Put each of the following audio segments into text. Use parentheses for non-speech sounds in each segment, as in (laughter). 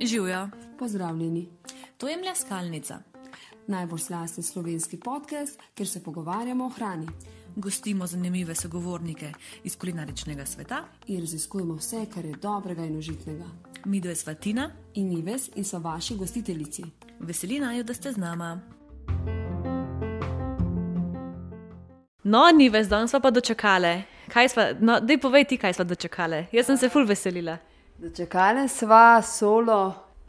Živijo. Pozdravljeni. To je mleskalnica. Najbolj slasten slovenski podcast, kjer se pogovarjamo o hrani Gostimo zanimive sogovornike iz kulinaričnega sveta. in raziskujemo vse, kar je dobrega in užitnega. Mi dve sva Tina, In Nives in so vaši gostiteljici. veseli naju, da ste z nama. No, Nives, danes smo pa dočekale. Kaj sva, no, dej povej ti, kaj sva dočekale. Jaz sem se ful veselila. Dočekali sva solo.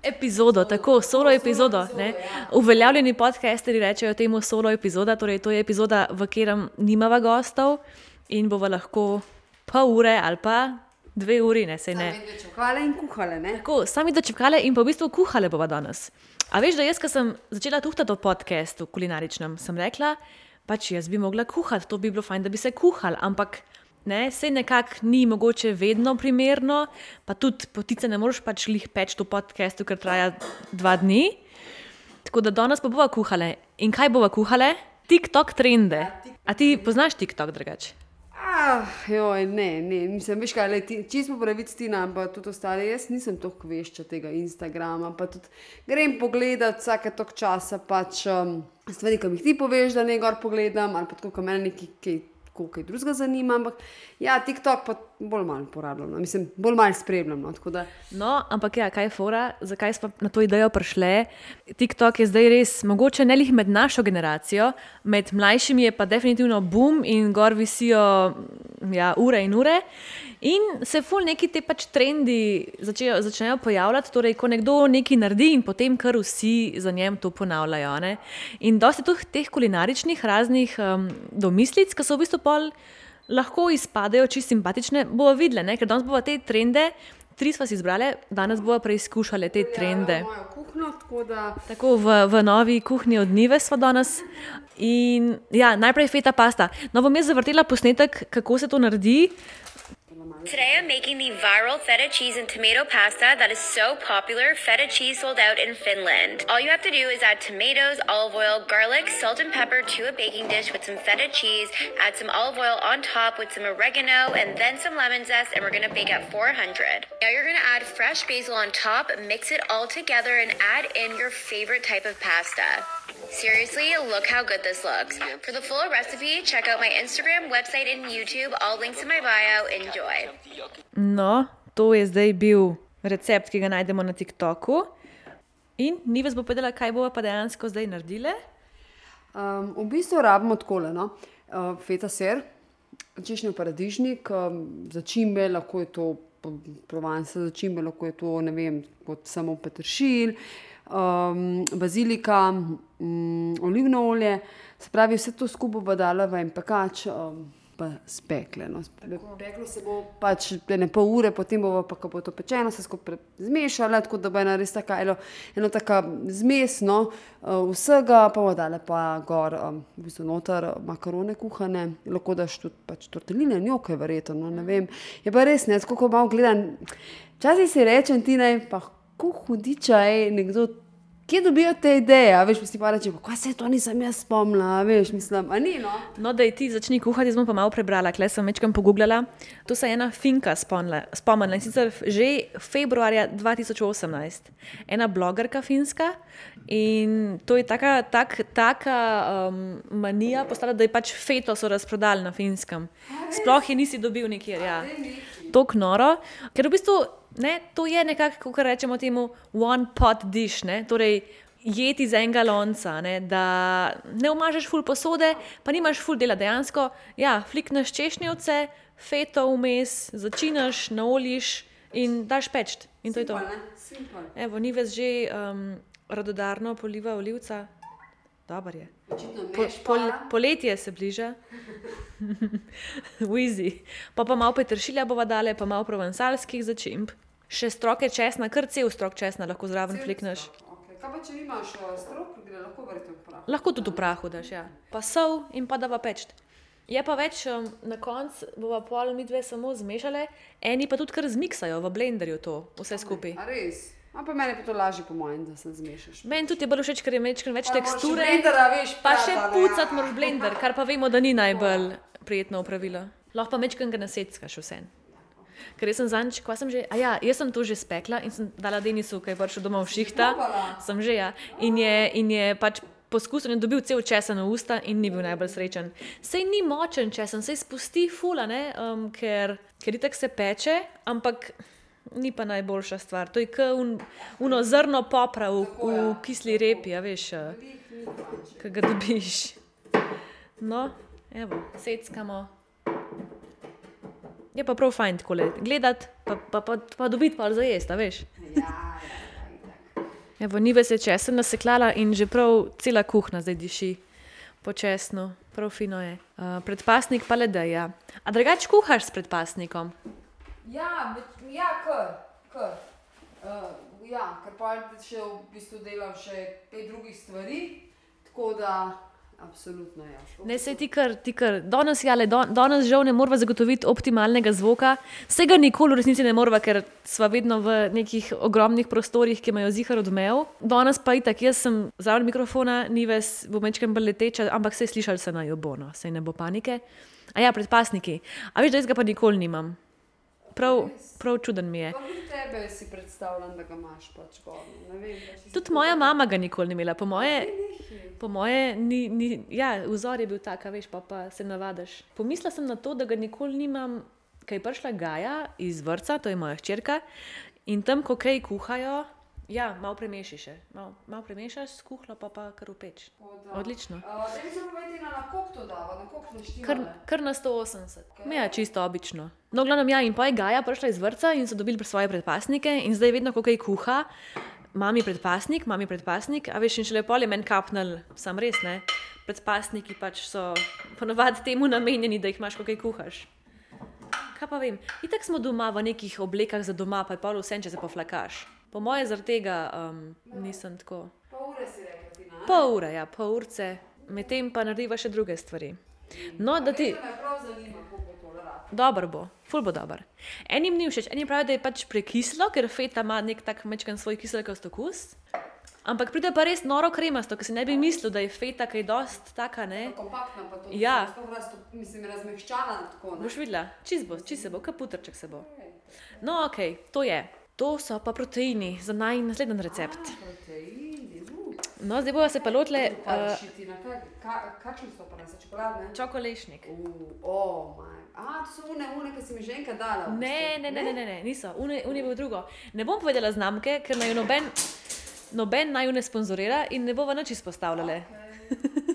Epizodo, tako, solo epizodo. Ne? Uveljavljeni podcasteri rečejo temu solo epizoda, torej to je epizoda, v katerem nimava gostov in bova lahko pol ure ali pa dve uri, ne se ne. Dočekali in kuhali, ne? Tako, sami dočekale in pa v bistvu kuhale bova danes. A veš, da jaz, ko sem začela tuhtati o podkastu kulinaričnem, sem rekla, pač jaz bi mogla kuhati, to bi bilo fajn, da bi se kuhal, ampak ne, se nekako ni mogoče vedno primerno, pa tudi potice ne moreš pač lih peč v podkastu, ker traja dva dni. Tako da danes pa bova kuhale. In kaj bova kuhale? TikTok trende. A ti poznaš TikTok drugače? Ah, joj, ne, ne, nisem, veš kaj, lej, ti, čisto pravic ti nam, pa tudi ostali, jaz nisem toliko vešča tega Instagrama, pa tudi grem pogledat vsake tok časa pač um, stvari, ki mi jih ti poveš, da ne gor pogledam, ali pa tako, ko mene nekaj, kaj, tako, kaj drugega zanima, ampak ja, TikTok pa bolj malo uporabljam, no. mislim, bolj malo spremljam, no, da No, ampak ja, kaj je fora, zakaj smo na to idejo prišli? TikTok je zdaj res, mogoče ne lih med našo generacijo, med mlajšimi je pa definitivno boom in gor visijo ja, ure in ure. In se ful neki te pač trendi začejo, začnejo pojavljati, torej ko nekdo nekaj naredi in potem kar vsi za njem to ponavljajo. Ne? In dosti tudi teh kulinaričnih raznih um, domislic, ki so v bistvu pol lahko izpadejo čisto simpatične, bomo videli, ne? ker danes bomo te trende, tri smo si izbrali, danes bomo preizkušali te trende. mojo kuhno, tako da Tako v, v novi kuhinji od Nive smo danes. In ja, najprej feta pasta. No, bom jaz zavrtela posnetek, kako se to naredi. Today I'm making the viral feta cheese and tomato pasta that is so popular. Feta cheese sold out in Finland. All you have to do is add tomatoes, olive oil, garlic, salt, and pepper to a baking dish with some feta cheese. Add some olive oil on top with some oregano and then some lemon zest, and we're gonna bake at 400. Now you're gonna add fresh basil on top, mix it all together, and add in your favorite type of pasta. Seriously, look how good this looks. For the full recipe, check out my Instagram, website, and YouTube. All links in my bio. Enjoy. No, to je zdaj bil recept, ki ga najdemo na TikToku. In Nives bo povedala, kaj bomo pa dejansko zdaj naredili. Um, v bistvu rabimo tako, no? uh, feta ser, češnjev paradižnik, um, začimbe, lahko je to provence, začimbe, lahko je to ne vem, kot samo peteršilj, um, bazilika, um, olivno olje. Se pravi, vse to skupaj bo dala v en pekač. Um, Pa spekle. No. Peklo se bo pač ne pol ure, potem bo pa, ko bo to pečeno, se skupaj zmešala, tako da bo ena res taka, eno, eno taka zmes no, uh, vsega, pa bo dale pa gor, um, v bistvu noter uh, makarone kuhane, lahko daš tudi pač torteline, njoke, verjetno, no, ne vem. Je pa res, ne, tako ko malo gledam, včasih si rečem, ti naj pa, kako hudiča je nekdo. Kje dobijo te ideje? A Veš, mi si pa reče, kaj se to nisem jaz spomnila, veš, mislim, a ni no. No, da ti začni kuhati, sem pa malo prebrala, klej sem večkrat pogooglala. To se je ena finka spomnila, spomnila in sicer že februarja 2018. Ena blogerka finska in to je taka, tak, taka um, manija postala, da je pač feto so razprodali na finskem. Sploh je nisi dobil nikjer, ja. Tok noro, ker v bistvu ne, to je nekako, kako rečemo temu, one pot dish, ne, torej jeti iz enega lonca, ne, da ne umažeš ful posode, pa nimaš ful dela dejansko. Ja, flikneš češnjevce, feto vmes, začinaš, naoliš in daš peč. In to je to. Evo, ni več že um, radodarno poliva olivca. Dobar je. Po, pol, poletje se bliža. (laughs) Wizi. Pa pa malo petršilja bova dale, pa malo provansalskih začimb. Še stroke česna, kar cel strok česna lahko zraven flikneš. Okay. Kaj pa če imaš uh, strok, gre lahko verjeti v prah? Lahko tudi v prahu daš, ja. Pa sol in pa da pa peč. Je pa več, um, na koncu bova pol mi dve samo zmešale, eni pa tudi kar zmiksajo v blenderju to, vse skupaj. A res? A pa meni je pa to lažje, po mojem, da se zmešaš. Meni tudi je bolj všeč, ker je večkrat več teksture. Blendera, veš, Pa še prata, ne. pucat moraš blender, kar pa vemo, da ni najbolj (laughs) prijetno upravilo. Lahko pa mečkam ga nasedskaš vse. Ker sem zanč, ko sem že, a ja, jaz sem to že spekla in sem dala Denisu, ki je prišel domov v šihta. Sem že, ja. In je, in je pač poskusil in dobil cel česen v usta in ni bil najbolj srečen. Sej ni močen česen, sej spusti fula, ne, um, ker, ker itak se peče, ampak ni pa najboljša stvar. To je kot un, uno zrno popra v, v kisli repi, a veš, eh, ki ga dobiš. No, evo, seckamo. Je pa prav fajn tako gledati, pa, pa, pa, pa dobiti pa za jesti, a veš. Ja, ja. Evo, ni več česen naseklala in že prav cela kuhna zdaj diši po česnu, prav fino je. Uh, predpasnik pa le da je. A drugač kuhaš s predpasnikom? Ja, več- ja, kar, kar. Uh, ja, ker pa še v bistvu delam še pet drugih stvari, tako da absolutno ja. Ne, se ti kar, ti kar. Danes, ja, le, don, danes žal ne moramo zagotoviti optimalnega zvoka. Vsega nikoli v resnici ne moramo, ker smo vedno v nekih ogromnih prostorih, ki imajo zihar odmev. Danes pa itak, jaz sem zraven mikrofona, ni ves, bo mečkem bolj leteča, ampak se slišali se naj bo, no, sej ne bo panike. A ja, predpasniki. A veš, da jaz ga pa nikoli nimam. Prav, prav čuden mi je. Tudi tebe si predstavljam, da ga imaš pač gor. Tudi moja mama ga nikoli ni imela, po moje. Po moje, ni, ni, ja, vzor je bil tak, a veš, pa, pa se navadiš. Pomislila sem na to, da ga nikoli nimam, kaj je prišla Gaja iz vrca, to je moja hčerka, in tam, ko kaj kuhajo, ja, malo premešiš, malo, malo premešaš, skuhlo pa pa kar v peč. Odlično. Uh, da bi se povedal, na koliko to dava, na koliko ne štima. Kar, kar na 180. Ja, čisto obično. No, glavno, ja, in pa je Gaja prišla iz vrca in so dobili svoje predpasnike, in zdaj vedno, ko kaj kuha, mami predpasnik, mami predpasnik, a veš, in še lepo je meni kapnil, sam res ne. Predpasniki pač so ponovadi temu namenjeni, da jih imaš, ko kaj kuhaš. Kaj pa vem, itak smo doma v nekih oblekah za doma, pa je pa vse, če se poflakaš. Po moje zaradi tega um, nisem tako. Pa ure si rekel, ti na. Pol ure, ja, pol urce, medtem pa narediva še druge stvari. No, da ti. To me prav zanima, kako bo ful bo dober. Enim ni všeč, enim pravijo, da je pač prekislo, ker feta ima nek tak mečkan svoj kiselkast okus. Ampak pride pa res noro kremasto, ker si ne bi mislil, da je feta kaj dost taka, ne? Kompaktna pa to. Ja. Sploh raz, mislim, razmehčana tako. Ne? Boš videla, čist bo, čist se bo, kaputrček se bo. No, ok, to je. To so pa proteini za naj naslednji recept. Proteini, uh. No, zdaj bomo se pa lotile Pa uh, kakšni so pa nas, čokoladne? čokolešnik. Uh, oh. A, to so une, une, ki si mi že enkrat dala. v Ne, bistvu. ne, ne, ne, ne, ne niso, uni je bil drugo. Ne bom povedala znamke, ker naj jo noben, noben naj jo ne sponzorira in ne bova nič izpostavljale. (laughs)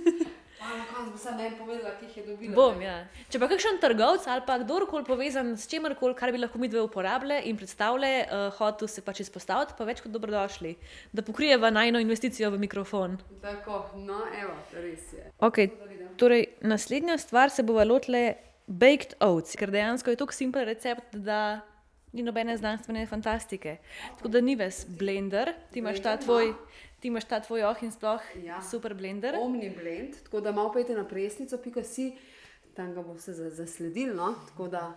A, na koncu bo samo en povedala, ki jih je dobila. Bom, ja. Če pa kakšen trgovec ali pa kdorkoli povezan s čimerkoli, kar bi lahko mi dve uporabljali in predstavljali, uh, hotel se pač izpostaviti, pa več kot dobrodošli, da pokrijeva najno investicijo v mikrofon. Tako, no, evo, res je. Okay. Torej, naslednja stvar se bo lotile baked oats, ker dejansko je tako simpel recept, da ni nobene znanstvene fantastike. Tako da ni ves blender, ti imaš ta tvoj, ti imaš ta tvoj oh in sploh Ja. super blender. Omni blend, tako da malo pejte na presnico, pika si, tam ga bo vse za- zasledil, no, tako da.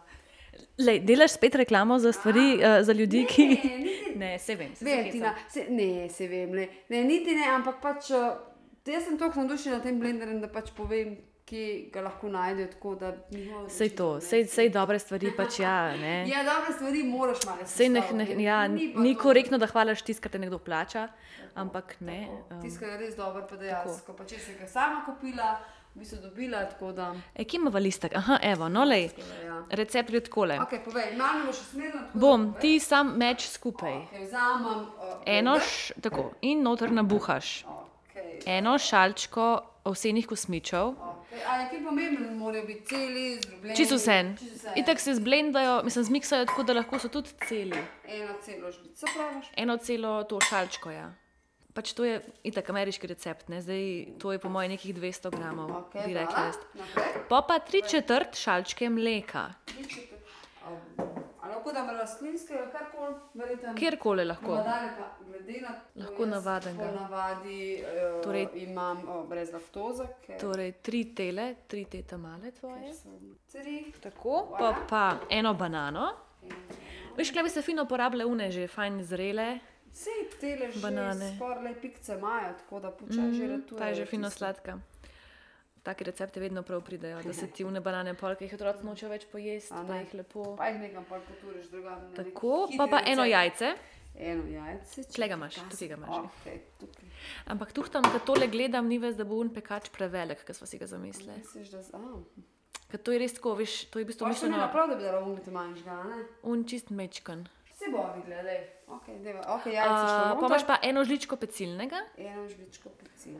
Lej, delaš spet reklamo za stvari, uh, za ljudi, ki. Ne, niti- Ne, se vem. se Vem. Tina, se, ne, se vem, ne, ne, niti ne, ampak pač, uh, jaz sem tako navdušena nad tem blenderjem, da pač povem, kje ga lahko najdejo, tako da njihovo Sej to, sej, sej dobre stvari pač ja, ne. (laughs) Ja, dobre stvari moraš malo Sej ne, ne, izpostaviti, ja, ni ni korektno, da hvališ tisto, kar te nekdo plača, ampak ne. Um, Tisto je res dobro, pa dejansko. Pa če sem ga sama kupila, v bistvu dobila, tako da. e, kje imamo listek? Aha, evo, no lej. Ja. Recept je takole. Ok, povej, usmerila. tako da Bom, povej. ti sam meč skupaj. Ok, vzamem. Uh, Eno, š, tako, in noter nabuhaš. Okay. Eno šalčko ovsenih kosmičev, Okay. A je kaj pomembno, morajo biti celi, zdrobljeni? čisto vse. Čisto vse. Itak se zblendajo, mislim, zmiksajo tako, da lahko so tudi celi. Eno celo žlico praviš. Eno celo to šalčko, ja. Pač to je itak ameriški recept, ne? zdaj to je po mojem nekih 200 gramov, Ok, bi rekla jaz. Naprej. Pa pa tri četrt šalčke mleka, lahko dam rastlinskega, karkoli, verjetno. kjerkoli lahko. Pa, glede na to, Lahko jaz navadenega. Po navadi uh, Torej- torej, imam uh, brez laktoze, ker Torej, tri tele, tri te tamale tvoje. ceri. Tako, pa, pa eno banano. Veš, kaj bi se fino uporabljale une, že fajn zrele, Vse tele že Banane. skoraj pikce imajo, tako da počasi mm, že ratujejo. ta je že fino sladka. Taki recepti vedno prav pridejo, da se ti vne banane polke, jih otroci nočejo več pojesti, A pa jih lepo. Pa jih nekam pa poturiš drugam. Tako, pa pa eno jajce. Eno jajce. Tle ga imaš, tukaj ga imaš. Okay, tukaj. Ampak tu tam, ko tole gledam, ni ves, da bo un pekač prevelik, kot smo si ga zamislili. Misliš, da... z- Ker to je res tako, veš, to je v bistvu mišljeno naprav, da bi dala umiti manjšga, ne? un čist mečkan. Se bo videla, lej. Ok, deva. Ok, jajce šlo Uh, pa imaš pa eno žličko pecilnega. Eno žličko pecil.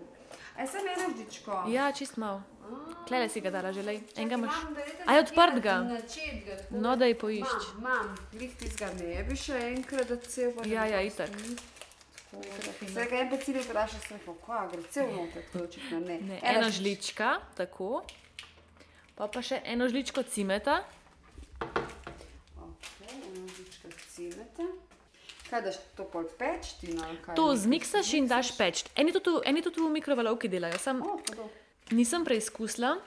A sem eno žličko? Ja, čist mal. Klele si ga dala že, lej. Enega imaš. Imam, verjetno A je za odprt ga? No, da- ji poišč. Imam. Glih tistega ne bi še enkrat, da cel pa Ja, ja, itak. Vse ga en pecil je vprašal, sem rekel, kva, gre cel noter, to očitno ne. Ne, ena žlička, tako. Pa pa še eno žličko cimeta. Ok, ena žlička cimeta. Kaj daš to pol peč? To zmiksaš in daš peč. Eni to tu, eni to tu v mikrovalovki delajo, sam O, pa to. nisem preizkusila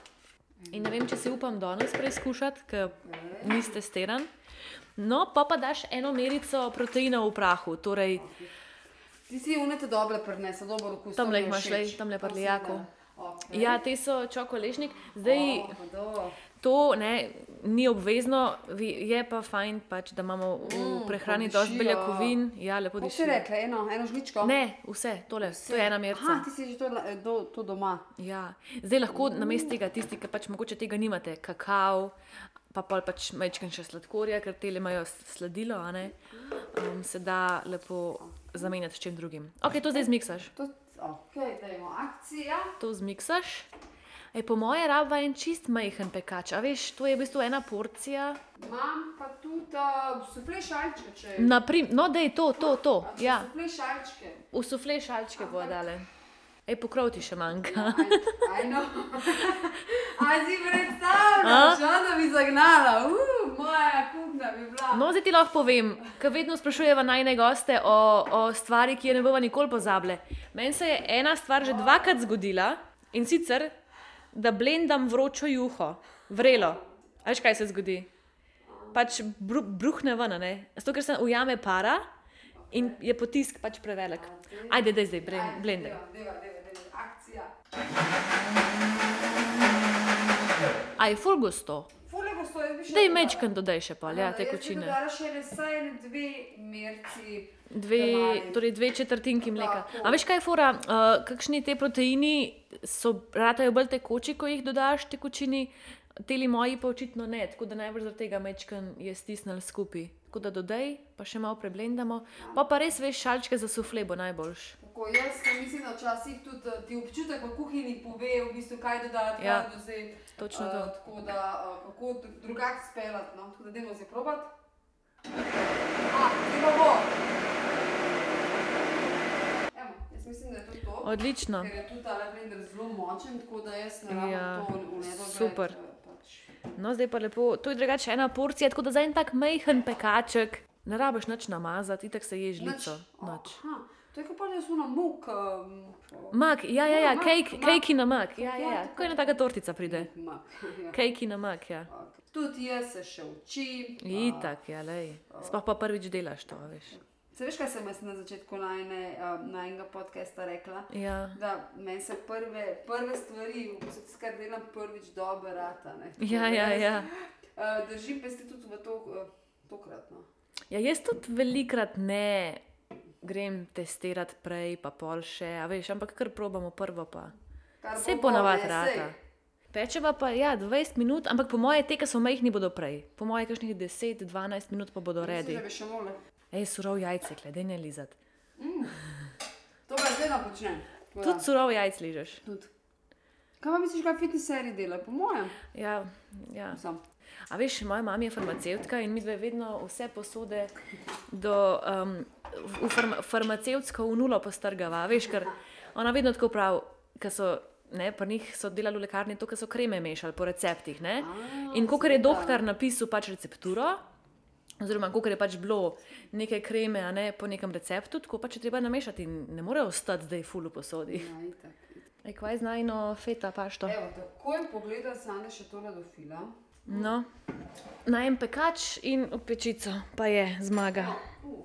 in ne vem, če si upam danes preizkušati, ker niste steran. No, pa pa daš eno merico proteina v prahu, torej Ti si unete dobre prnese, dober okus. je jih imaš, To pri si lijaku. dala. Okay. ja, te so čokolešnik. Zdaj, O, pa do. To ne, ni obvezno, je pa fajn, pač, da imamo v prehrani pa dosti beljakovin. Ja, lepo Kako si diši. rekla, eno, eno žličko? Ne, vse, tole, to je ena Aha, merca. ti si že to, do, to doma. Ja. Zdaj lahko na mestu tega, tisti, ki pač mogoče tega nimate, kakao, pa pol pač mečken še sladkorja, ker te imajo sladilo, ne, um, se da lepo zamenjati s čim drugim. Ok, to zdaj zmiksaš. To, ok, dajmo akcija. To zmiksaš. Ej, po moje raba en čist majhen pekač, a veš, to je v bistvu ena porcija. Imam pa tudi uh, sufle šalčke, če. Naprim, no, da je to, to, to. Ja, Sufle šalčke. v sufle šalčke bo dale. Ej, pokrov ti še manjka. Ajno. (laughs) Aj si predstavljaš, da bi zagnala. Uh, moja kuhna bi bila. No, zdaj ti lahko povem, ker vedno sprašujeva najne goste o, o stvari, ki je ne bova nikoli pozabile. Meni se je ena stvar že dvakrat zgodila in sicer, da blendam vročo juho, vrelo. Veš, kaj se zgodi? Pač bru, bruhne ven, ne? Zato, ker se ujame para in je potisk pač prevelik. Ajde, daj zdaj, blend- blendaj. Deva. Akcija. Aj, full gusto. Fule bo stoji, bi še Daj mečken dodaj še pa, ja, Jaz bi dodala še ene vsaj ene dve merci. Dve, tamari. torej dve četrtinki mleka. Tako. A veš kaj je fora, uh, kakšni te proteini so, ratajo bolj tekoči, ko jih dodaš tekočini, teli moji pa očitno ne, tako da najbolj zaradi tega mečken je stisnil skupaj. Tako da dodaj, pa še malo preblendamo, pa pa res veš šalčke za sufle bo najboljš. Tako, jaz mislim, da včasih tudi eh, ti občutek v kuhinji pove, v bistvu, kaj dodati, Ja, kaj dozeti. točno Eh, to. tako da eh, kako dru- drugače speljati. No? Tako da dajmo zdaj probat. A, zdaj pa bo. Evo, jaz mislim, da je to to. Odlično. Ker je tudi ta blender zelo močen, tako da jaz ne rabim Ja, to v nedogled. super. Pač. No, zdaj pa lepo, to je drugače ena porcija, tako da za en tak majhen pekaček ne rabiš nič namazati, itak se je žlico. Nič. Aha, to je kot pa so na muk. Um, Mak, ja, ja, ja, mak. kejki na mak, ja, ja, ja. tako Ko ena taka tortica pride. Mak. ja. Kejki na mak, ja. Okay. Tudi jaz se še učim. Itak, ja, lej. Sploh pa prvič delaš to, veš. Se veš, kaj sem jaz na začetku najne, um, najnega podcasta rekla? Ja. Da meni se prve, prve stvari, ko se kar delam prvič dobro rata. ne. Ja, ja, ja. Uh, držim pesti tudi v to, uh, tokratno. Ja, jaz tudi velikrat ne grem testirati prej, pa pol še, a veš, ampak kar probamo prvo pa. Vse ponavadi rata. sej. Pečeva pa, ja, 20 minut, ampak po moje te, ki so majhni, bodo prej. Po moje kakšnih 10-12 minut pa bodo redi. Da. Ej, surov jajce, gledaj ne lizati. To pa zdaj počnem. Da, Tudi surov jajc ližeš. Tudi. Kaj pa misliš, kaj fitness seriji dela? Po mojem. Ja, ja. Sam. A veš, moja mama je farmacevtka in mi dve vedno vse posode do, um, v farma, farmacevtsko v nulo postrgava. a Veš, ker ona vedno tako pravi, ker so. Ne, pri njih so delali v lekarni to, kar so kreme mešali po receptih. Ne? In ko je doktor napisal pač recepturo, oziroma ko je pač bilo nekaj kreme, a ne po nekem receptu, tako pač je treba namešati in ne more ostati zdaj fulu posodi. Ja, itak. Ej, kaj znajno feta pašto? Evo, takoj pogledaj sanje še tole do fila. No, na en pekač in v pečico, pa je zmaga. Uh,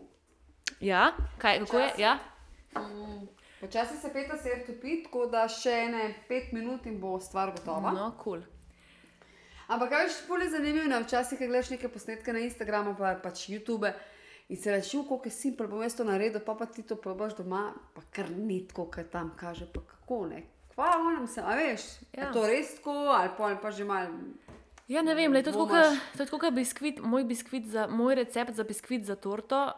Ja, kaj, kako je? Ja? mm, Počasi se peta ser topi, tako da še ene pet minut in bo stvar gotova. No, kul. Cool. Ampak kaj je bolj zanimivo, ne? včasih, gledaš neke posnetke na Instagramu, pa pač YouTube. In se reči, kako je simpel, bom jaz to naredil, pa pa ti to probaš doma, pa kar ni tako, kot tam kaže, pa kako ne. Hvala, moram se, a veš, ja. Je to res tako, ali pa, ali pa že malo. Ja, ne vem, lej, to je tako, kot- to je tako, kot biskvit, moj, biskvit za, moj recept za biskvit za torto.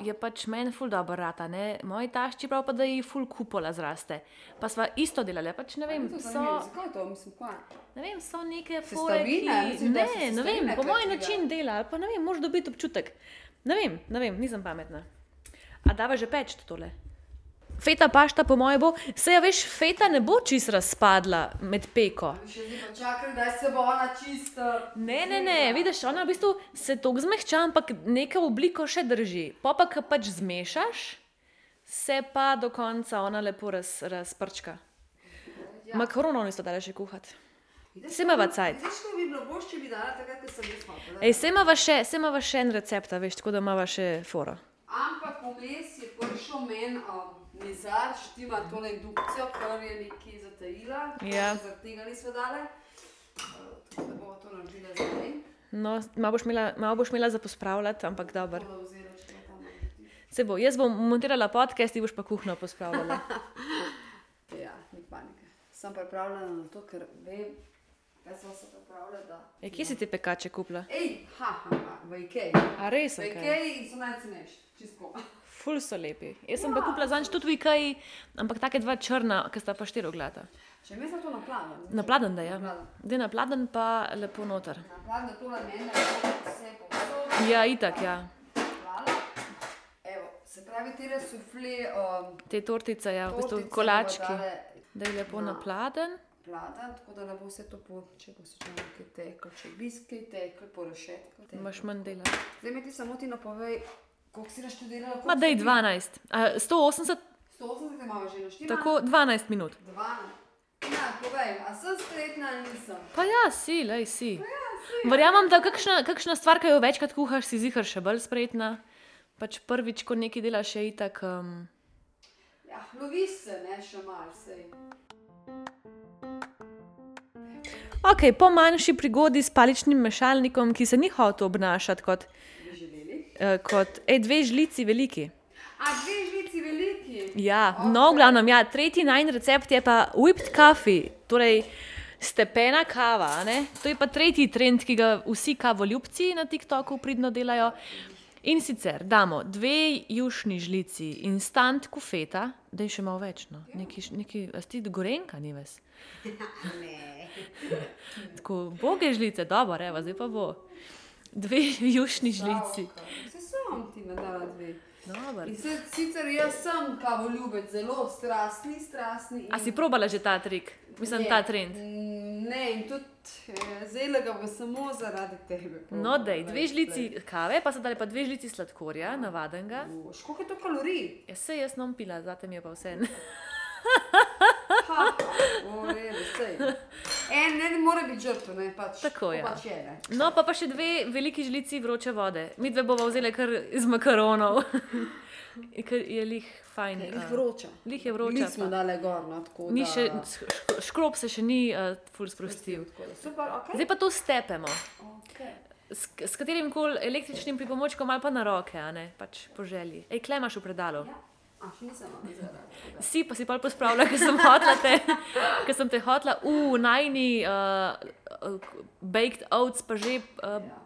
Je pač meni ful dobro rata, ne? moji tašči prav pa, da ji ful kupola zraste. Pa sva isto delali, pač ne vem, so. Zakaj to, mislim, kaj? ne vem, so neke fore, ki... Mislim, Ne, ne sestavine vem, po moj kreativne. način dela, ali pa ne vem, moraš dobiti občutek. Ne vem, ne vem, nisem pametna. A dava že peč tole? Feta pašta, po mojem, bo, se ja veš, feta ne bo čist razpadla med peko. Še pa čakaj, da se bo ona čista. Ne, ne, ne, vidiš, ona v bistvu se tako zmehča, ampak neka obliko še drži. Pa pa, ki pač zmešaš, se pa do konca ona lepo raz, razprčka. Ja. Makaronov niso dali še kuhati. Saj imava cajt. Veš, ko bi bilo boš, če bi dala takrat, ko sem jaz hotela. Ej, se imava še, se še en recept, veš, tako da imava še foro. Ampak vmes je prišel meni um, nizar, štima to indukcijo, kar je nekaj zatajila. Ja. Zaradi tega nismo dale. Uh, tako da bomo to naredili zdaj. No, malo boš imela, malo boš imela za pospravljati, ampak dobro. Se bo, jaz bom montirala podcast, ti boš pa kuhno pospravljala. (laughs) Ja, ni panike. Sem pripravljena na to, ker vem, se. E, kje si ti pekače kupila? Ej, ha, ha, ha, v Ikeji. A res? V in so najcenejši, čisto. Ful so lepi. Jaz sem pa kupila zanj tudi v Ikeji, ampak take dva črna, ki sta pa štiri oglata. Če mi smo to napladen. Na pladen, da je. Na pladen. Da je na pladen, pa lepo noter. Napladen, to je meni, da vse povsod. Ja, itak, ja. Evo, se pravi, tele sufle, um, Te tortice, ja, v bistvu kolački. Da je lepo na- na Pladen, tako da ne bo vse to po, če bo se če nekaj teklo, če biskaj teklo, po rešetku. Imaš manj dela. Zdaj mi ti samo ti napovej, koliko si naštudirala? Ma dej 12. A, 180, 180 imamo že naštima. tako 12 minut. 12. Ja, povej, a sem spretna ali nisem? Pa ja, si, lej si. Verjamem, da kakšna, kakšna stvar, ki jo večkrat kuhaš, si zihar še bolj spretna. Pač prvič, ko nekaj delaš, je itak. Um, Ja, loviš se, ne, še malo sej. Ok, po manjši prigodi s paličnim mešalnikom, ki se ni hotel obnašati kot, uh, kot ej, dve žlici veliki. A dve žlici veliki. Ja, no, v glavnem, ja, tretji najn recept je pa whipped coffee, torej stepena kava. ne. To je pa tretji trend, ki ga vsi kavoljubci na TikToku pridno delajo. In sicer damo dve jušni žlici instant kofeta, da je še malo več. No. Neki, neki, a ti gorenka, ni ves. (laughs) Ne. (laughs) Tako, boge žlice, dobro, evo, zdaj pa bo. Dve (laughs) jušni žlici. Se sem ti nadala dve. Se, sicer jaz sem kavoljubec, zelo strastni, strastni. A in- si probala že ta trik, mislim, Ne. ta trend? Ne, in tudi eh, zdaj ga bo samo zaradi tebe. No, dej, dve žlici kave, pa so dali pa dve žlici sladkorja, navadenga. Koliko je to kalorij? Ja, se jaz nom pila, zate mi je pa vse. Ha, v redu, sej. (laughs) En ne more biti žrtev, ne pač. Tako, ja. Pač je, ne. No, pa pa še dve veliki žlici vroče vode. Mi dve bova vzeli kar iz makaronov. (laughs) Ker je lih fajn. Jih eh, vroča. Lih je vroča. Nismo dale gor, no, tako Ni da... še, š- škrob se še ni uh, ful sprostil. Super, ok. Zdaj pa to stepemo. okay. S, s katerim koli električnim pripomočkom ali pa na roke, a ne, pač po želji. Ej, klemaš v predalu. Ja. Si pa si pa pospravljala, ker sem hotla te, ker sem te hotla, v najni uh, uh, baked oats pa že, uh, Ja.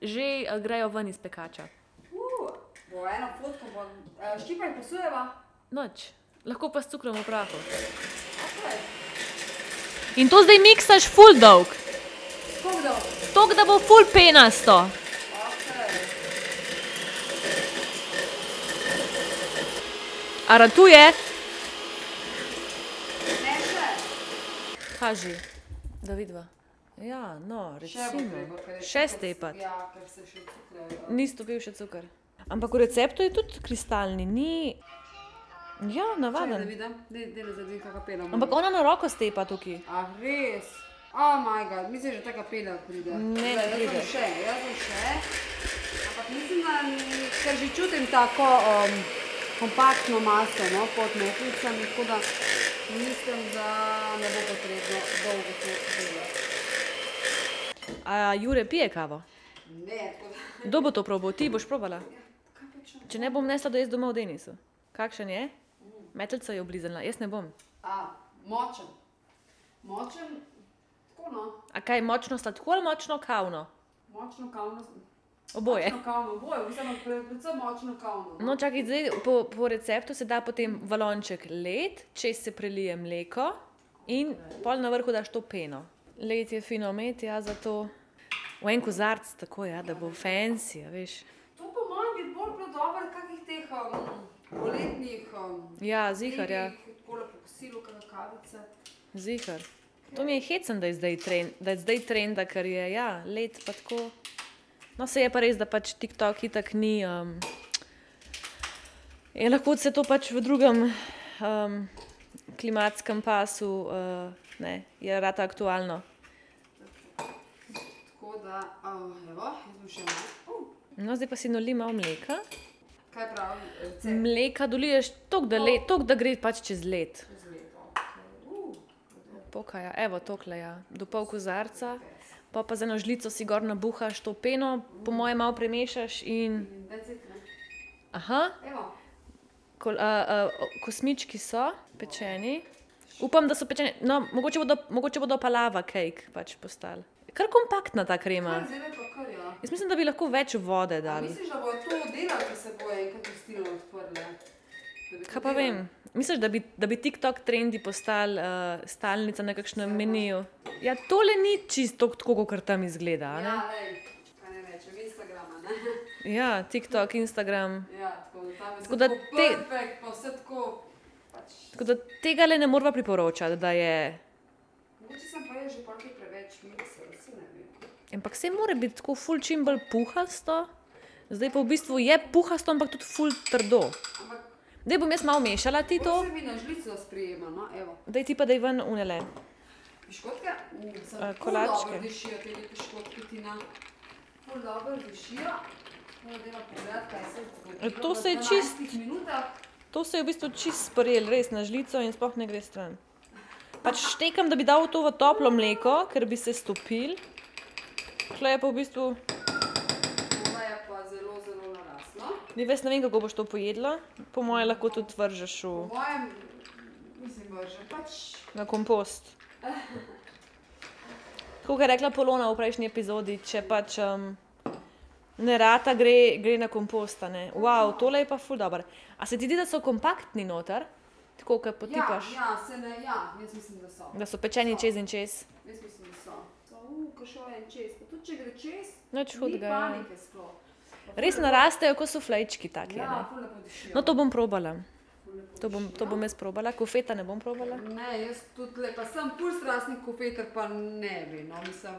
že uh, grejo ven iz pekača. Uh, bo eno fotko, bo... Uh, štipaj posujeva? Noč, lahko pa s cukrom v prahu. Okay. In to zdaj miksaš full dolg, Koliko dolgo? tok da bo full penasto. A ratuje, Ne še. kaži, da vidva. Ja, no, recimo. ker je Še stepat. Ja, cukljajo. Ni stopil še cukor. Ampak v receptu je tudi kristalni, ni. Ja, navaden. Ampak ona na roko stepa tukaj. A res? Oh, moj bog, mislim, že taka pena pride. Ne, ne. Jaz sem še, jaz sem še. Ampak mislim, da ker že čutim tako, um, kompaktno maso no, pod metlicami, tako da mislim, da ne bo potrebno dolgo to delati. A Jure pije kavo? Ne, tako da. Kdo bo to probal? Ti boš probala? Počnem? Če ne bom nesla, da jaz doma v Denisu. Kakšen je? Metelca je oblizana, jaz ne bom. A, močen. Močen, tako no, A kaj močno sladko ali močno kavno? močno kavno. Oboje. Močno kavno, oboje, pre- predvsem močno kavno. No, čakaj, zdaj po, po receptu se da potem valonček led, čez se prelije mleko in pol na vrhu daš to peno. Led je fino med, ja, zato v en kozarc, tako ja, da bo fancy, a veš. To po mojem bi bolj bilo dobro, kakih teh um, poletnih. Um, Ja, zihar, ja, Tako lepo kosilo, kavice. zihar. To mi je hecen, da je zdaj trend, da je zdaj trenda, ker je, ja, led pa tako. No, se je pa res, da pač TikTok itak ni. Um, je lahko se to pač v drugem um, klimatskem pasu, uh, ne, je rata aktualno. Tako da, uh, evo, jaz bom še malo. Uh, No, zdaj pa si noli malo mleka. kaj pravi recept? Mleka doliješ toliko, da, le- toliko, da gre pač čez led. Čez leto. Okay. Uh, Pokaja, evo, tokle, ja. do pol kozarca. Pa pa z eno žlico si gor nabuhaš to peno, po mojem malo premešaš in. Aha, kol, a, a, kosmički so pečeni. Upam, da so pečeni. No, mogoče bodo, mogoče bodo pa lava cake pač postali. Kar kompaktna ta krema. ja. Jaz mislim, da bi lahko več vode dali. misliš, da bo to delal, če se bo enkrat? Da bi to Kaj pa vem? Misliš, da bi, da bi TikTok trendi postali uh, stalnica na kakšnem meniju? Ja, tole ni čisto tako, kot tam izgleda. ne? Ja, lej, ne rečem, Instagrama, ne? Ja, TikTok, Instagram. Ja, tako je Tako da te- perfekt, pa vse tako. Pač, Tako da tega le ne moramo priporočati, da je. mogoče sem pa jaz že polkaj preveč miksel, vse ne vem. Ampak vse mora biti tako ful čim bolj puhasto. Zdaj pa v bistvu je puhasto, ampak tudi ful trdo. Ampak Zdaj bom jaz malo mešala ti to se mi na žlico sprijema, no, evo. da ti pa da je ven unele. Piškotke? A, ful kolačke. dobro dišijo te piškotke, Tina. Ful dobro dišijo. Pogledati, zgodilo To se je 12 čist-. To se je v bistvu čist sprejel, res na žlico in sploh ne gre stran. Pač štekam, da bi dal to v toplo mleko, ker bi se stopil. Tule je pa v bistvu, Voda je pa zelo, zelo ne veš, ne vem, kako boš to pojedla. Po mojem lahko tudi vržeš v, Po mojem, mislim, vrže pač. na kompost. Tako je rekla Polona v prejšnji epizodi, če pač um, ne rata, gre, gre na kompost. a ne. Wow, tole je pa ful dobro. A se ti zdi, da so kompaktni noter, tako kot Ja, potipaš, ja, se ne, ja, jaz mislim, da so. da so pečeni čez in čez? Jaz mislim, da so. So, ko šel en čez. Pa tudi če gre čez, ni hudega, ja. panike sploh. Pa Res narastejo, kot so flejčki lepo- taki. Ja, no, to bom probala. To bom, to bom jaz probala, kofeta ne bom probala. Ne, jaz tudi lepa sem pul strastni kofeter, pa ne bi, no, mislim.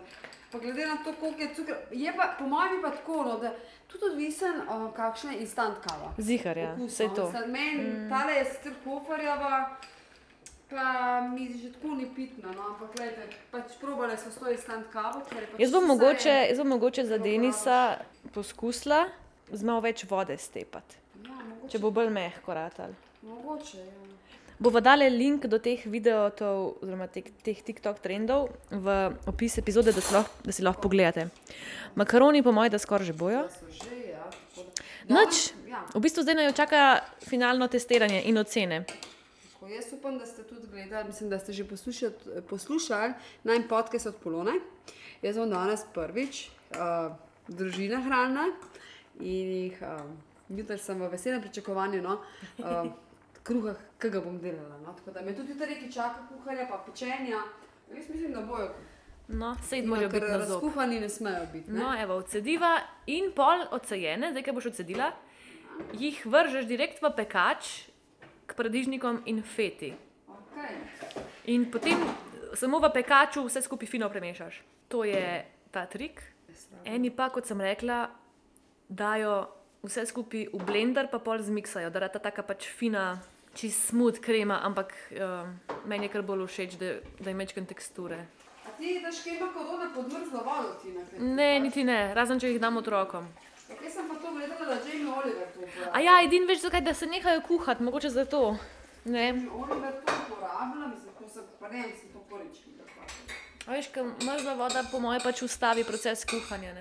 Pa glede na to, koliko je cukra, je pa, po mojem je pa tako, no, da tudi odvisen, uh, kakšna je instant kava. Zihar, ja, vse to. Meni mm. tale je sicer kofarjava, pa mi že tako ni pitna, no, ampak gledajte, pač probale so to instant kavo, ker je pač Jaz bom mogoče, jaz bom mogoče za Denisa poskusila z malo več vode stepati, Ja, mogoče, če bo bolj mehko ratal. mogoče, ja. Bova dali link do teh videov, oziroma teh, teh TikTok trendov v opis epizode, da si lahko, da si lahko pogledate. Makaroni, po mojem, da skoraj že bojo. Da so že, ja. Noč, Dobro, Ja, v bistvu zdaj jo čaka finalno testiranje in ocene. Jaz upam, da ste tudi gledali, mislim, da ste že poslušali, poslušali najmanj podcast od Polone. Jaz bom danes prvič uh, družina hranila in jih, uh, jutri sem v veselem pričakovanju. No, uh, Kruha, ki ga bom delala. No? Tako da me tudi jutri neki čaka kuharja, pa pečenja. Jaz mislim, da bojo. No, sej morajo ker biti na zob. razkuhani ne smejo biti. Ne? No, evo, odsediva in pol odsejene, zdaj, ki boš odsedila, jih vržeš direkt v pekač k paradižnikom in feti. Okay. In potem samo v pekaču vse skupaj fino premešaš. To je ta trik. Eni pa, kot sem rekla, dajo vse skupaj v blender, pa pol zmiksajo, da je ta taka pač fina, čist smooth krema, ampak uh, meni je kar bolj všeč, da, da ima večkrat teksture. A ti daš kaj ima korona podmrzlo vodo, ti na kaj? Ne, niti ne, razen če jih dam otrokom. Jaz sem pa to gledala da Jamie Oliver to uporablja. A ja, edin veš, zakaj, da se nehajo kuhati, mogoče zato. Ne. Jamie Oliver to uporablja, mislim, to se pa ne, mislim, to da pa- A veš, ker mrzla voda po moje pač ustavi proces kuhanja. Ne?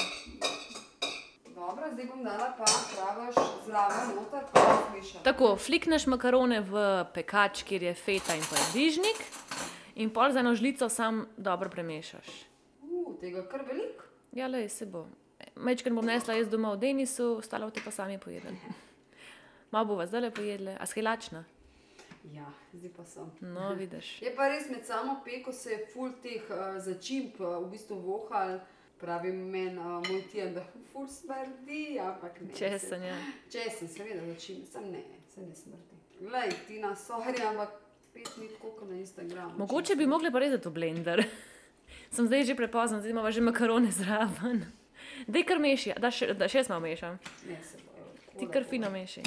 Dobro, zdaj bom dala pa praviš zraven noter, pa zmešam. Tako, flikneš makarone v pekač, kjer je feta in paradižnik, in pol za eno žlico sam dobro premešaš. Uh, tega kar veliko. Ja, le se bo. Mečken bom nesla jaz doma v Denisu, ostalo te pa sami pojedem. Malo bova zdaj le pojedle, a schilačna. Ja, zdaj pa sem. No, vidiš. Je pa res med samo peko se je ful teh uh, začimb uh, v bistvu vohal. Pravi meni uh, moj tijan, da ful smrdi, ampak ne. Česen, ja. Česen, seveda začimbe, sem ne, se ne smrdi. Glej, ti na sorry, ampak spet ni tako kot na Instagramu. Mogoče bi mogli pa rezati v blender. (laughs) Sem zdaj že prepozno, zdaj imamo že makarone zraven. Dej kar meši, da še, da še malo mešam. Ne, se bo. Ti kar fino meši.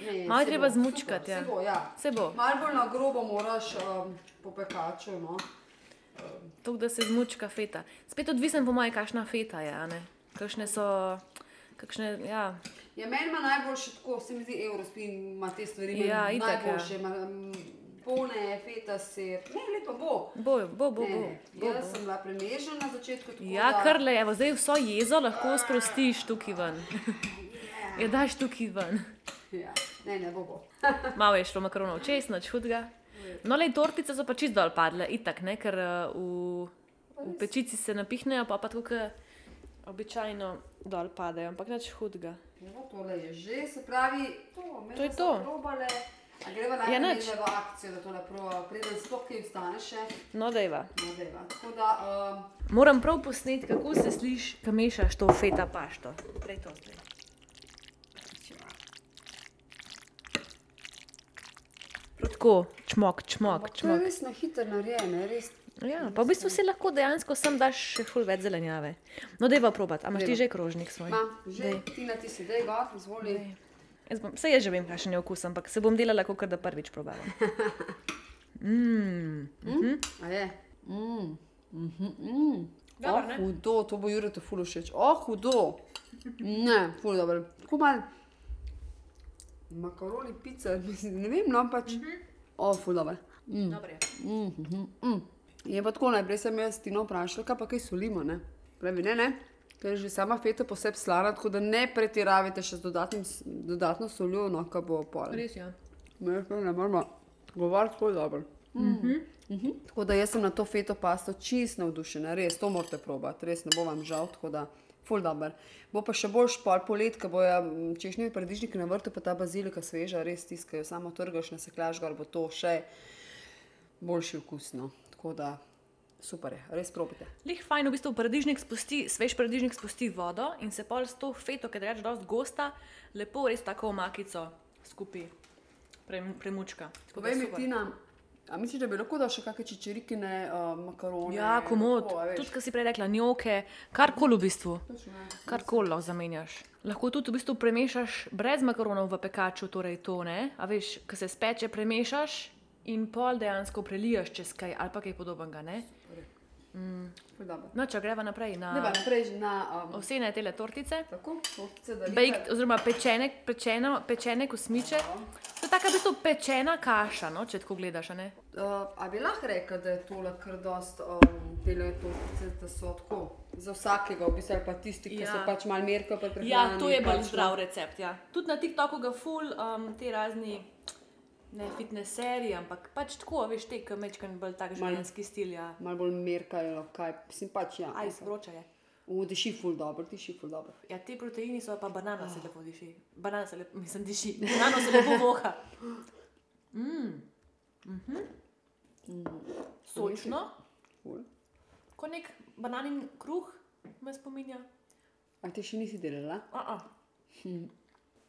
Ne, Malo se treba bo, zmučkati, ja. Se bo, ja. Se bo. Malo bolj na grobo moraš um, po pekaču, no. To, da se zmučka feta. Spet odvisen po moje, kakšna feta je? Kakšne so, kakšne, ja. Ja, meni ima najboljše tako, se mi zdi, Eurospin ima te stvari. Ja, itak, ja. najboljše. Ima, mm, polne, feta, sir. Ne, lepo bo. Bo, bo, bo. Ne, bo, Jaz bo. sem bila premežena na začetku. Ja, da, kar le, evo, zdaj vso jezo lahko sprostiš tukaj ven. (laughs) Je daš tukaj ven. Ja. Ne, ne bo. bo. (laughs) Malo je šlo makaronov čez, noč hudega. No, le tortice so pa čist dol padle, itak, ne, ker uh, v, v pečici se napihnejo, pa pa tako običajno dol padejo, ampak nič hudega. No, tole je že, se pravi, to, To je to. Probale. A greva najprej nič. ja, v akcijo, da tole proba, preden sploh kaj vstane še. No, dejva. No, dejva. Tako da, um, Moram prav posneti, kako se sliši, ko mešaš to feta pašto. Prej to zdaj. Tako, čmok, čmok, ampak to je čmok. res na hitro narejeno, res. Ja, pa v bistvu si lahko dejansko sem daš še ful več zelenjave. No, dejva probat, a imaš ti že krožnik svoj? Ma, že, Tina, ti si dej gor, izvoli. Jaz bom, saj jaz že vem, kakšen je okus, ampak se bom delala, kot da prvič probavam. (laughs) Mm. A je? Mm. Mhm, mm. Dobro, oh, ne? hudo, to bo Jure to ful všeč. Oh, hudo. Ne, ful dobro. Tako mal makaroni, pica, mislim, (laughs) ne vem, no pač. Oh, ful dobro. Mm. Dobre. Mm, mm, mm. Je pa tako, najprej sem jaz Tino vprašala, kaj pa kaj solimo, ne? Pravi, ne, ne. Ker je že sama feta posebej slana, tako da ne pretiravajte še z dodatnim, dodatno soljo, no, kaj bo pol. Res je. Ne, to ne moramo govoriti tako dobro. Mm -hmm. Tako da jaz sem na to feto pasto čist navdušena, res to morate probati, res ne bo vam žal, tako da ful dobr. Bo pa še bolj špor polet, ko bojo mm, češnjevi paradižniki na vrtu, pa ta bazilika sveža, res tiskajo, samo trgaš, nasekljaš gor, bo to še boljši okusno. Tako da super je, res probite. Lih fajn, v bistvu paradižnik spusti, svež paradižnik spusti vodo in se pol s to feto, ki je reč dosti gosta, lepo res tako omakico skupaj prem, premučka. Povej mi. Tina, a misliš, da bi lahko dal še kakšne čičerikine, uh, makarone? Ja, komod. Tudi, kar si prej rekla, njoke, karkoli v bistvu. Ja. Karkoli lahko zamenjaš. Lahko tudi v bistvu premešaš brez makaronov v pekaču, torej to ne. A veš, ko se speče, premešaš in pol dejansko prelijaš čez kaj ali pa kaj podobnega. Ne? Dobro. No, če greva naprej pa na naprej že na um, osene tele tortice. Tako, tortice, Baked, oziroma pečene, pečeno, pečene kosmiče. To je taka v bistvu pečena kaša, no, če tako gledaš. Uh, a bi lahko rekel, da je tole kar dost um, tele tortice, da so tako za vsakega, v bistvu pa tisti, ki Ja. so pač mal merka pri prehrani. Ja, to je bolj pač, zdrav recept. Ja. Tudi na TikToku ga ful um, te razni. Ne fitness serije, ampak pač tako, veš, te, ki mečkam bolj tak življenjski stil. Ja. Mal bolj merkajo, kaj, mislim pač ja. Aj, vroča je. V diši ful dobro, diši ful dobro. Ja, ti proteini so pa banana se lepo diši. Banana se lepo, mislim, diši. Banana se lepo voha. (laughs) Mm. Mhm. Sočno, Ful. kot nek bananin kruh, me spominja. A ti še nisi delala? Uh -uh.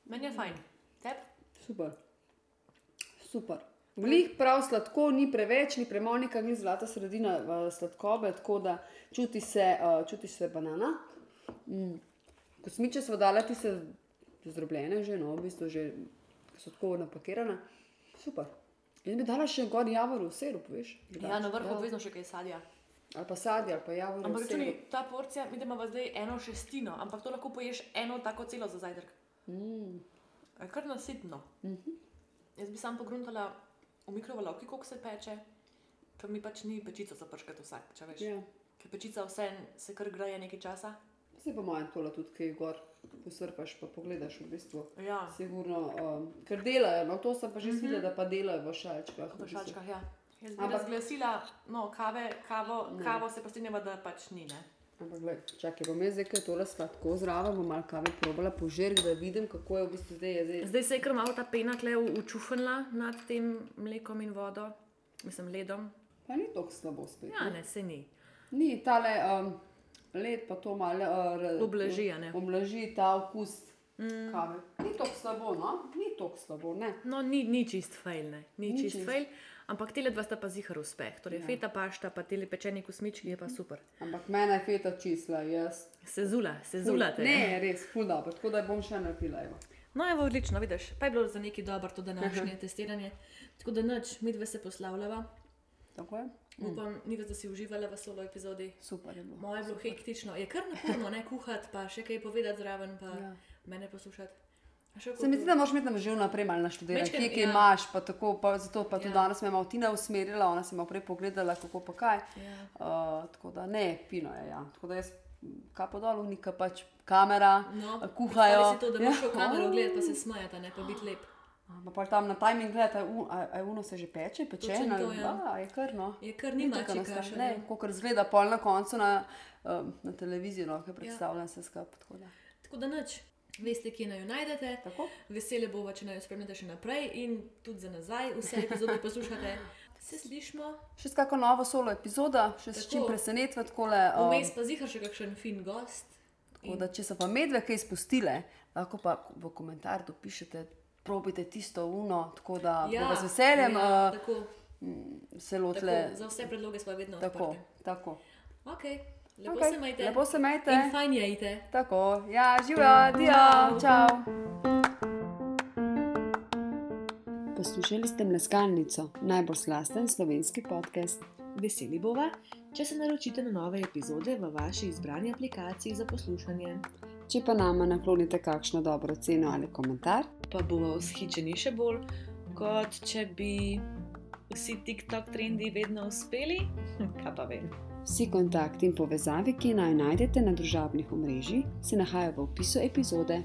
Meni je fajn. Tep? Super. Super. Vlih prav sladko, ni preveč, ni premalo, neka ni zlata sredina uh, sladkobe, tako da čuti se, uh, čuti se banana. Mm. Kosmiče smo dala, ti se zdrobljene že, no, v bistvu že so tako napakirane. Super. In bi dala še gor javorov sirup, veš? Ja, na vrhu Ja. obvezno še kaj sadja. Ali pa sadje, ali pa jabolko. Ampak računi, ta porcija, mi da imamo zdaj eno šestino, ampak to lahko poješ eno tako celo za zajtrk. Mm. Kar nasitno. Mm -hmm. Jaz bi sam pogruntala v mikrovalovki, koliko se peče, ker mi pač ni pečica za prškat vsak, če veš. ja. Ker pečica vse se kar greje nekaj časa. Se pa manj tole tudi, kaj gor posrpaš, pa pogledaš v bistvu. Ja, Sigurno, um, ker delajo, no to sem pa že mm -hmm. videla, da pa delajo v šalčkah. v šalčkah, ja. Jaz bi Ampak- razglasila, no, kave, kavo, kavo se pa strinjava, da pač ni, ne. Ampak, gled, čakaj, bom jaz zdaj kaj tole sladko zraven, bom malo kave probala požirk, da vidim, kako je v bistvu zdaj. Je zdaj. Zdaj se je kar malo ta pena kle učuhnila nad tem mlekom in vodo, mislim, ledom. Pa ni tako slabo spet. Ja, ne. se ni. Ni tale um, led, pa to malo uh, ne? Ublaži ta okus mm. kave. Ni tako slabo, no? Ni tako slabo, ne. No, ni, ni čist fail, ne. Ni, Ni čist čist. fail, ampak tele dva sta pa zihar uspeh. Torej, ja. feta pašta, pa tele pečeni kosmički je pa super. Ampak mene je feta čisla, jaz. Se zula, se Ful- zulate. Ne, res, ful dobro, tako da bom še napila. Evo. No, evo, odlično, vidiš, pa je bilo za neki dobro to današnje (laughs) testiranje. Tako da noč, mi dve se poslavljava. Tako je? Upam, ni več, da si uživala v solo epizodi. Super je bilo. Moje je bilo hektično, je kar naporno, ne kuhati, pa še kaj povedati zraven, pa ja. Mene poslušati. Se mi zdi, da moraš imeti že vnaprej malo naštudirati, kje, kje ja. imaš, pa tako, pa zato pa tudi Ja. danes me je malo Tina usmerila, ona se je malo prej pogledala, kako pa kaj. Ja. Uh, tako da ne, fino je, ja. Tako da jaz kapo dol, unika pač kamera, No, kuhajo. to, da moraš Ja. v kamero gledati, pa se smajati, ne pa biti lep. Pa pa tam na timing gledati, a je un- a a je uno se že peče, peče, Točno to, ja. ja. je kar no. Je kar ni tako kašelj, Ne, ja. kot zgleda pol na koncu na, um, na televiziji, no, ki predstavljam se skupaj. tako da. Tako da noč, veste, kje naj jo najdete. Tako. Vesele bova, če naj jo spremljate še naprej in tudi za nazaj, vse epizode poslušate. Se slišmo, Še s kakšno novo solo epizodo, še s Tako. čim presenetvati takole. um, vmes pa zihar še kakšen fin gost. Tako da, če so pa medve kaj izpustile, lahko pa v komentar dopišete, probite tisto uno, tako da ja, z veseljem ja, ja, tako, uh, se tako, lotile. za vse predloge smo vedno Tako, odprti. tako. Okay, lepo Okej, se majte. lepo se majte. In fajn jejte. Tako, ja, živijo, dio, čau. Poslušali ste Mleskalnico, najbolj slasten slovenski podcast. Veseli bova, če se naročite na nove epizode v vaši izbrani aplikaciji za poslušanje. Če pa nama naklonite kakšno dobro ceno ali komentar, Pa bomo vzhičeni še bolj, kot če bi vsi TikTok trendi vedno uspeli. (laughs) Kaj pa vem. Vsi kontakti in povezave, ki naj najdete na družabnih omrežjih, se nahajajo v opisu epizode.